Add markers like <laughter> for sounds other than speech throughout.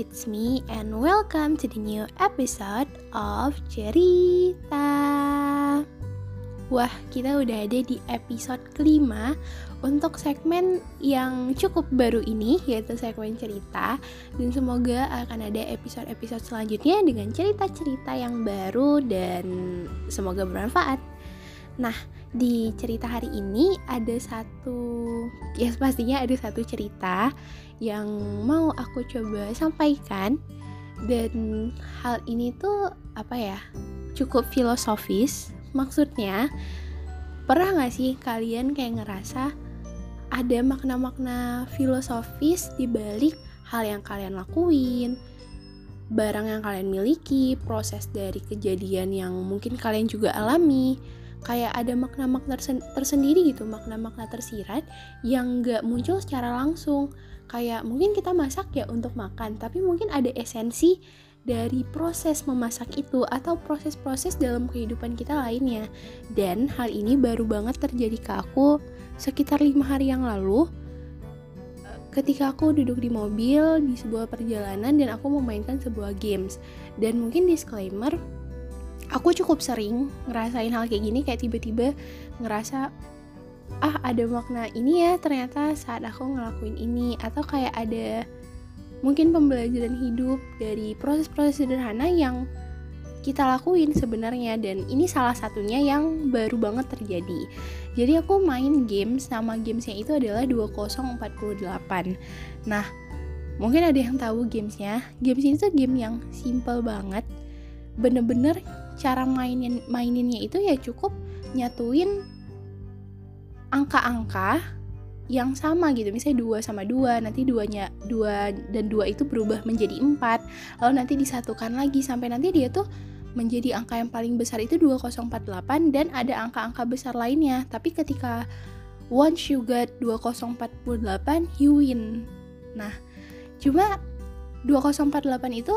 it's me and welcome to the new episode of Cerita. Wah, kita udah ada di episode kelima untuk segmen yang cukup baru ini, yaitu segmen cerita. Dan semoga akan ada episode-episode selanjutnya dengan cerita-cerita yang baru dan semoga bermanfaat. Nah, di cerita hari ini ada satu ya pastinya ada satu cerita yang mau aku coba sampaikan. Dan hal ini tuh apa ya cukup filosofis. Maksudnya pernah gak sih kalian kayak ngerasa ada makna-makna filosofis di balik hal yang kalian lakuin? Barang yang kalian miliki proses dari kejadian yang mungkin kalian juga alami kayak ada makna-makna tersendiri gitu makna-makna tersirat yang nggak muncul secara langsung. Kayak mungkin kita masak ya untuk makan tapi mungkin ada esensi dari proses memasak itu atau proses-proses dalam kehidupan kita lainnya. Dan hal ini baru banget terjadi ke aku sekitar lima hari yang lalu ketika aku duduk di mobil di sebuah perjalanan dan aku memainkan sebuah games. Dan mungkin disclaimer aku cukup sering ngerasain hal kayak gini kayak tiba-tiba ngerasa ah ada makna ini ya ternyata saat aku ngelakuin ini atau kayak ada mungkin pembelajaran hidup dari proses-proses sederhana yang kita lakuin sebenarnya dan ini salah satunya yang baru banget terjadi. Jadi aku main games nama gamesnya itu adalah 2048. Nah, mungkin ada yang tahu gamesnya. Games ini tuh game yang simple banget. Bener-bener cara mainin maininnya itu ya cukup nyatuin angka-angka yang sama gitu. Misalnya dua sama dua nanti duanya dua dan dua itu berubah menjadi empat. Lalu nanti disatukan lagi sampai nanti dia tuh menjadi angka yang paling besar itu 2048 dan ada angka-angka besar lainnya. Tapi ketika once you get 2048 you win. Nah cuma 2048 itu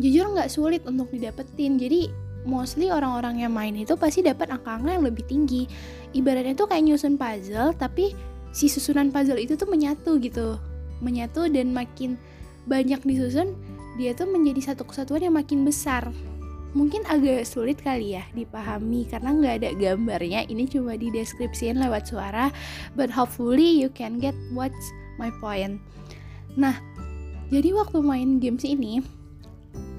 jujur nggak sulit untuk didapetin. Jadi mostly orang-orang yang main itu pasti dapat angka-angka yang lebih tinggi. Ibaratnya tuh kayak nyusun puzzle tapi si susunan puzzle itu tuh menyatu gitu. Menyatu dan makin banyak disusun dia tuh menjadi satu kesatuan yang makin besar. Mungkin agak sulit kali ya dipahami karena nggak ada gambarnya. Ini cuma di deskripsiin lewat suara but hopefully you can get what's my point. Nah jadi waktu main games ini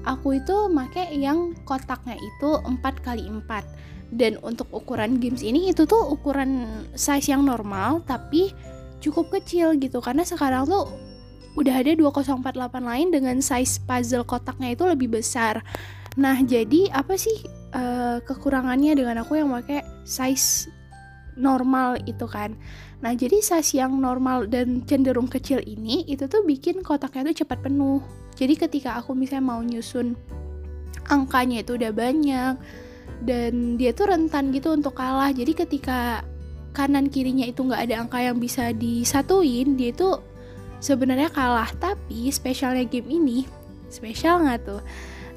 aku itu make yang kotaknya itu 4 kali 4 dan untuk ukuran games ini itu tuh ukuran size yang normal tapi cukup kecil gitu. Karena sekarang tuh udah ada 2048 lain dengan size puzzle kotaknya itu lebih besar. Nah jadi apa sih uh, kekurangannya dengan aku yang pakai size normal itu kan? Nah jadi size yang normal dan cenderung kecil ini itu tuh bikin kotaknya tuh cepat penuh jadi ketika aku misalnya mau nyusun angkanya itu udah banyak dan dia tuh rentan gitu untuk kalah. Jadi ketika kanan kirinya itu nggak ada angka yang bisa disatuin dia itu sebenarnya kalah. Tapi spesialnya game ini spesial nggak tuh?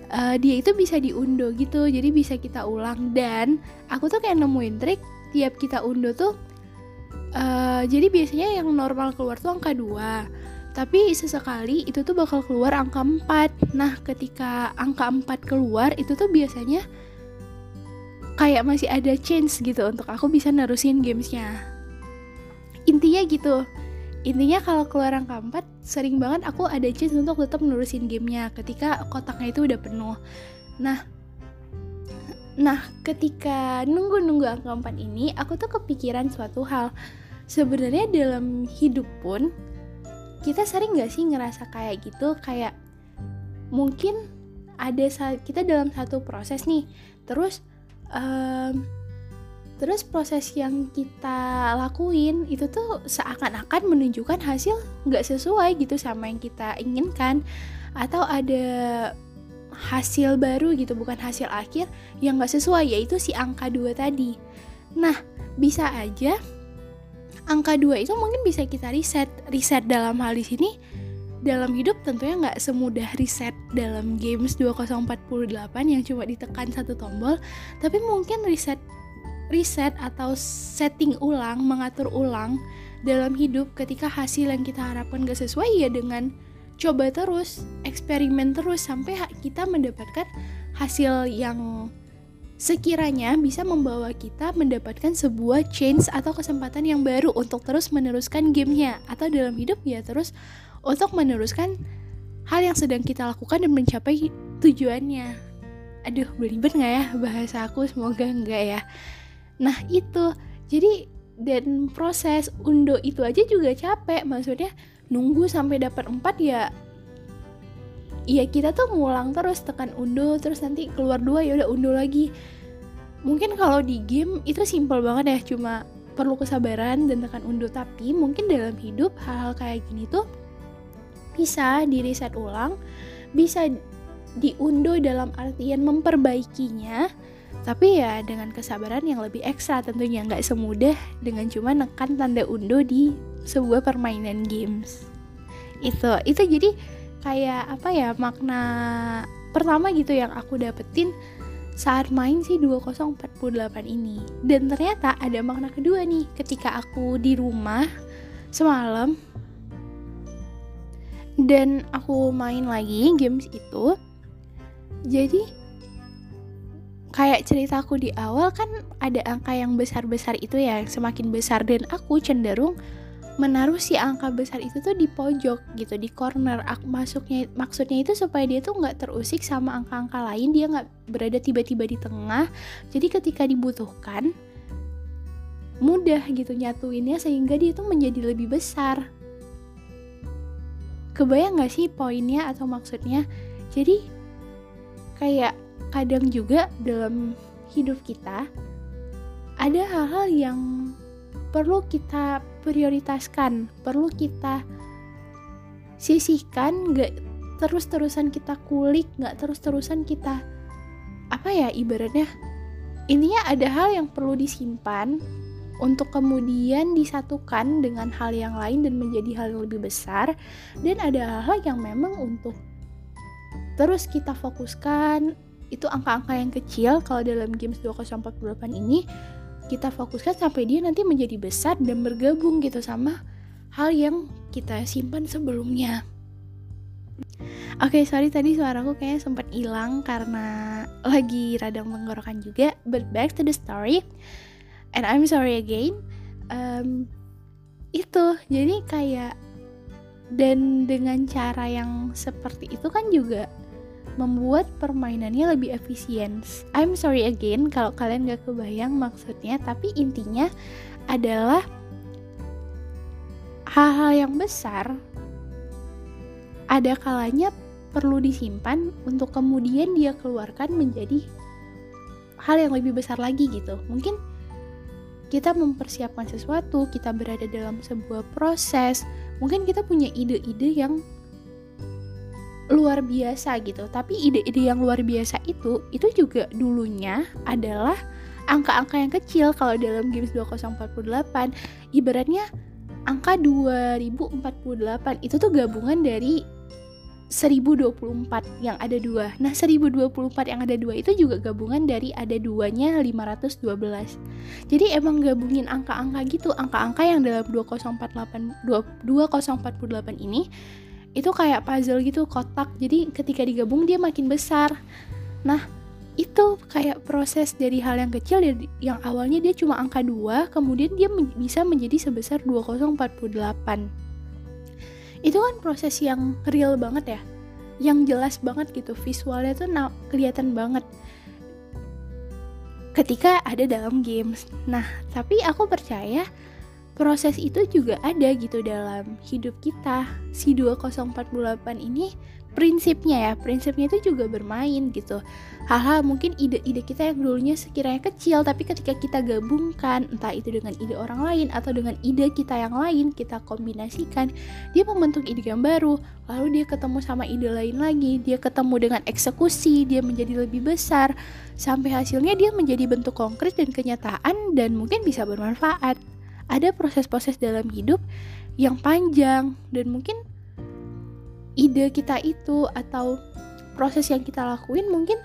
Uh, dia itu bisa diundo gitu jadi bisa kita ulang. Dan aku tuh kayak nemuin trik tiap kita undo tuh uh, jadi biasanya yang normal keluar tuh angka 2 tapi sesekali itu tuh bakal keluar angka 4 nah ketika angka 4 keluar itu tuh biasanya kayak masih ada chance gitu untuk aku bisa nerusin gamesnya. Intinya gitu. Intinya kalau keluar angka 4 sering banget aku ada chance untuk tetap nerusin gamenya ketika kotaknya itu udah penuh. Nah Nah, ketika nunggu-nunggu angka 4 ini, aku tuh kepikiran suatu hal. Sebenarnya dalam hidup pun kita sering gak sih ngerasa kayak gitu? Kayak mungkin ada saat kita dalam satu proses nih. Terus um, terus proses yang kita lakuin itu tuh seakan-akan menunjukkan hasil nggak sesuai gitu sama yang kita inginkan. Atau ada hasil baru gitu bukan hasil akhir yang nggak sesuai yaitu si angka dua tadi. Nah bisa aja angka 2 itu mungkin bisa kita reset reset dalam hal di sini dalam hidup tentunya nggak semudah reset dalam games 2048 yang cuma ditekan satu tombol tapi mungkin reset reset atau setting ulang mengatur ulang dalam hidup ketika hasil yang kita harapkan gak sesuai ya dengan coba terus eksperimen terus sampai kita mendapatkan hasil yang sekiranya bisa membawa kita mendapatkan sebuah change atau kesempatan yang baru untuk terus meneruskan gamenya atau dalam hidup ya terus untuk meneruskan hal yang sedang kita lakukan dan mencapai tujuannya. Aduh belibet nggak ya bahasa aku? Semoga enggak ya. Nah itu. Jadi dan proses undo itu aja juga capek. Maksudnya nunggu sampai dapat empat ya ya kita tuh ngulang terus tekan undo terus nanti keluar dua ya udah undo lagi. Mungkin kalau di game itu simple banget ya cuma perlu kesabaran dan tekan undo tapi mungkin dalam hidup hal-hal kayak gini tuh bisa di reset ulang bisa diundo dalam artian memperbaikinya. Tapi ya dengan kesabaran yang lebih ekstra tentunya nggak semudah dengan cuma nekan tanda undo di sebuah permainan games. Itu itu jadi kayak apa ya makna pertama gitu yang aku dapetin saat main si 2048 ini. Dan ternyata ada makna kedua nih ketika aku di rumah semalam dan aku main lagi games itu jadi kayak ceritaku di awal kan ada angka yang besar-besar itu ya semakin besar. Dan aku cenderung menaruh si angka besar itu tuh di pojok gitu di corner. Aku masuknya maksudnya itu supaya dia tuh nggak terusik sama angka-angka lain dia nggak berada tiba-tiba di tengah. Jadi ketika dibutuhkan mudah gitu nyatuinnya sehingga dia tuh menjadi lebih besar. Kebayang nggak sih poinnya atau maksudnya? Jadi kayak kadang juga dalam hidup kita ada hal-hal yang perlu kita prioritaskan, perlu kita sisihkan, gak terus-terusan kita kulik, gak terus-terusan kita apa ya ibaratnya? Intinya ada hal yang perlu disimpan untuk kemudian disatukan dengan hal yang lain dan menjadi hal yang lebih besar. Dan ada hal-hal yang memang untuk terus kita fokuskan. Itu angka-angka yang kecil. Kalau dalam games 2048 ini kita fokuskan sampai dia nanti menjadi besar dan bergabung gitu sama hal yang kita simpan sebelumnya. Oke, okay, sorry tadi suaraku kayaknya sempat hilang karena lagi radang menggorokan juga. But back to the story, and I'm sorry again. Um, itu jadi kayak dan dengan cara yang seperti itu kan juga membuat permainannya lebih efisien. I'm sorry again kalau kalian gak kebayang maksudnya, tapi intinya adalah hal-hal yang besar ada kalanya perlu disimpan untuk kemudian dia keluarkan menjadi hal yang lebih besar lagi gitu. Mungkin kita mempersiapkan sesuatu, kita berada dalam sebuah proses, mungkin kita punya ide-ide yang luar biasa gitu. Tapi ide-ide yang luar biasa itu itu juga dulunya adalah angka-angka yang kecil. Kalau dalam games 2048 ibaratnya angka 2048 itu tuh gabungan dari 1024 yang ada dua. Nah 1024 yang ada dua itu juga gabungan dari ada duanya 512 Jadi emang gabungin angka-angka gitu. Angka-angka yang dalam 2048 2048 ini itu kayak puzzle gitu kotak. Jadi ketika digabung dia makin besar. Nah itu kayak proses dari hal yang kecil yang awalnya dia cuma angka 2 kemudian dia men bisa menjadi sebesar 2048 itu kan proses yang real banget ya. Yang jelas banget gitu. Visualnya tuh kelihatan banget. Ketika ada dalam games. Nah tapi aku percaya proses itu juga ada gitu dalam hidup kita. Si 2048 ini prinsipnya ya, prinsipnya itu juga bermain gitu. Hal-hal mungkin ide-ide kita yang dulunya sekiranya kecil, tapi ketika kita gabungkan, entah itu dengan ide orang lain atau dengan ide kita yang lain, kita kombinasikan, dia membentuk ide yang baru. Lalu dia ketemu sama ide lain lagi, dia ketemu dengan eksekusi, dia menjadi lebih besar, sampai hasilnya dia menjadi bentuk konkret dan kenyataan dan mungkin bisa bermanfaat ada proses-proses dalam hidup yang panjang dan mungkin ide kita itu atau proses yang kita lakuin mungkin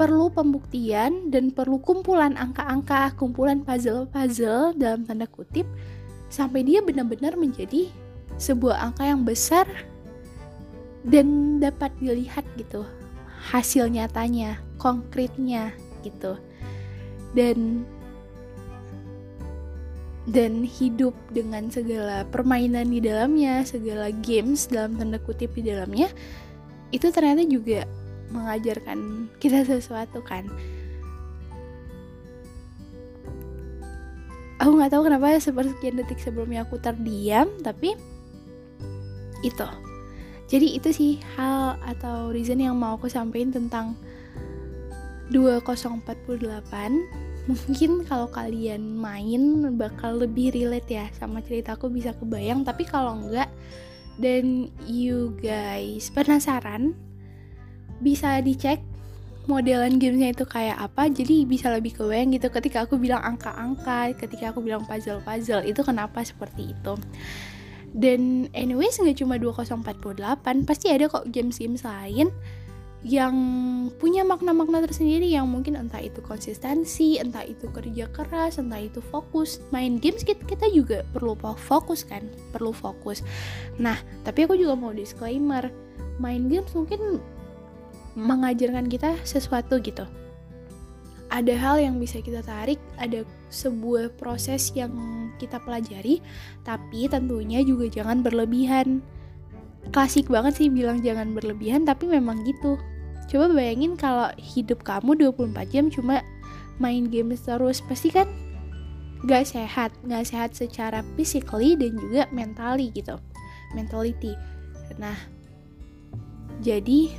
perlu pembuktian dan perlu kumpulan angka-angka, kumpulan puzzle-puzzle dalam tanda kutip sampai dia benar-benar menjadi sebuah angka yang besar dan dapat dilihat gitu hasil nyatanya konkretnya gitu. Dan dan hidup dengan segala permainan di dalamnya, segala games dalam tanda kutip di dalamnya, itu ternyata juga mengajarkan kita <laughs> sesuatu kan. Aku nggak tahu kenapa sepersekian detik sebelumnya aku terdiam, tapi itu. Jadi itu sih hal atau reason yang mau aku sampaikan tentang 2048 mungkin kalau kalian main bakal lebih relate ya sama ceritaku bisa kebayang. Tapi kalau enggak dan you guys penasaran bisa dicek modelan gamenya itu kayak apa. Jadi bisa lebih kebayang gitu ketika aku bilang angka-angka ketika aku bilang puzzle-puzzle itu kenapa seperti itu. Dan anyways nggak cuma 2048 pasti ada kok games-games lain yang punya makna-makna tersendiri yang mungkin entah itu konsistensi, entah itu kerja keras, entah itu fokus. Main games kita, juga perlu fokus kan, perlu fokus. Nah, tapi aku juga mau disclaimer, main games mungkin mengajarkan kita sesuatu gitu. Ada hal yang bisa kita tarik, ada sebuah proses yang kita pelajari, tapi tentunya juga jangan berlebihan klasik banget sih bilang jangan berlebihan tapi memang gitu coba bayangin kalau hidup kamu 24 jam cuma main game terus pasti kan gak sehat gak sehat secara physically dan juga mentally gitu mentality. Nah jadi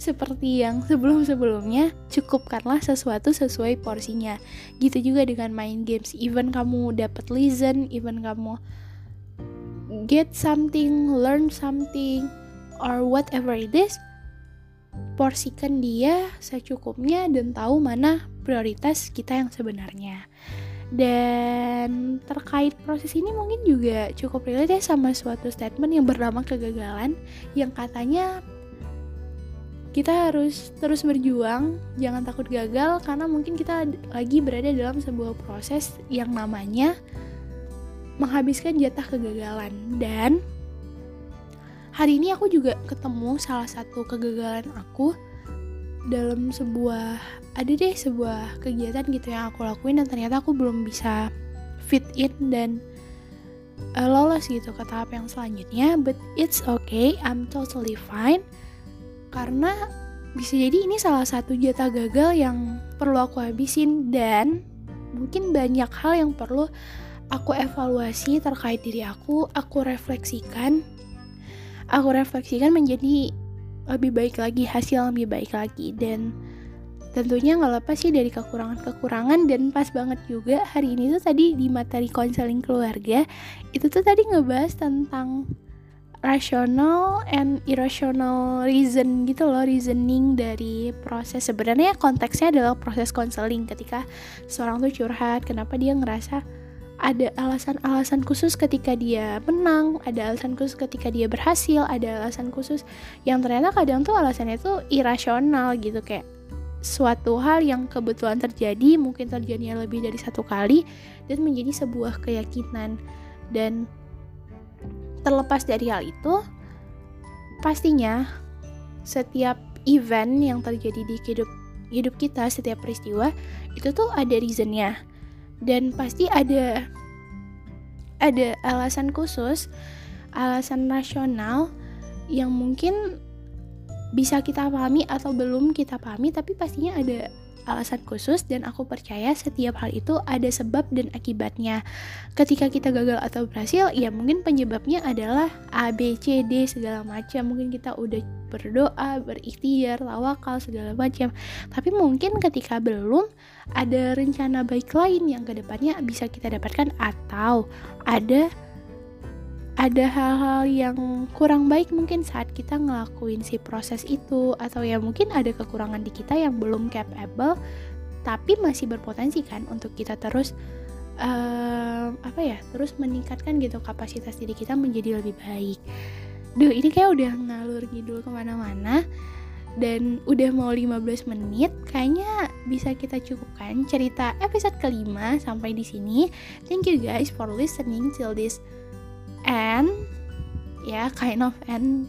seperti yang sebelum-sebelumnya cukupkanlah sesuatu sesuai porsinya. Gitu juga dengan main games. Even kamu dapat listen even kamu get something, learn something, or whatever it is, porsikan dia secukupnya dan tahu mana prioritas kita yang sebenarnya. Dan terkait proses ini mungkin juga cukup relate ya sama suatu statement yang bernama kegagalan yang katanya kita harus terus berjuang, jangan takut gagal karena mungkin kita lagi berada dalam sebuah proses yang namanya menghabiskan jatah kegagalan dan hari ini aku juga ketemu salah satu kegagalan aku dalam sebuah ada deh sebuah kegiatan gitu yang aku lakuin dan ternyata aku belum bisa fit in dan uh, lolos gitu ke tahap yang selanjutnya but it's okay I'm totally fine. Karena bisa jadi ini salah satu jatah gagal yang perlu aku habisin dan mungkin banyak hal yang perlu aku evaluasi terkait diri aku, aku refleksikan, aku refleksikan menjadi lebih baik lagi, hasil lebih baik lagi. Dan tentunya nggak lepas sih dari kekurangan-kekurangan dan pas banget juga hari ini tuh tadi di materi konseling keluarga itu tuh tadi ngebahas tentang rational and irrational reason gitu loh reasoning dari proses. Sebenarnya konteksnya adalah proses konseling ketika seorang tuh curhat kenapa dia ngerasa ada alasan-alasan khusus ketika dia menang, ada alasan khusus ketika dia berhasil, ada alasan khusus yang ternyata kadang tuh alasannya tuh irasional gitu kayak suatu hal yang kebetulan terjadi mungkin terjadinya lebih dari satu kali dan menjadi sebuah keyakinan. Dan terlepas dari hal itu pastinya setiap event yang terjadi di hidup hidup kita setiap peristiwa itu tuh ada reasonnya dan pasti ada ada alasan khusus, alasan rasional yang mungkin bisa kita pahami atau belum kita pahami tapi pastinya ada alasan khusus dan aku percaya setiap hal itu ada sebab dan akibatnya. Ketika kita gagal atau berhasil, ya mungkin penyebabnya adalah A, B, C, D segala macam. Mungkin kita udah berdoa, berikhtiar, tawakal segala macam. Tapi mungkin ketika belum ada rencana baik lain yang ke depannya bisa kita dapatkan atau ada ada hal-hal yang kurang baik mungkin saat kita ngelakuin si proses itu atau ya mungkin ada kekurangan di kita yang belum capable tapi masih berpotensi kan untuk kita terus uh, apa ya terus meningkatkan gitu kapasitas diri kita menjadi lebih baik. Duh ini kayak udah ngalur ngidul ke mana-mana dan udah mau 15 menit kayaknya bisa kita cukupkan cerita episode kelima sampai di sini. Thank you guys for listening till this And ya kind of end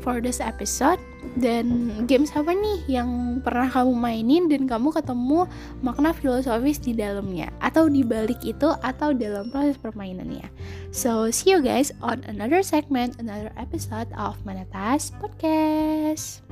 for this episode dan games apa nih yang pernah kamu mainin dan kamu ketemu makna filosofis di dalamnya atau di balik itu atau dalam proses permainannya. So see you guys on another segment, another episode of Manatas Podcast.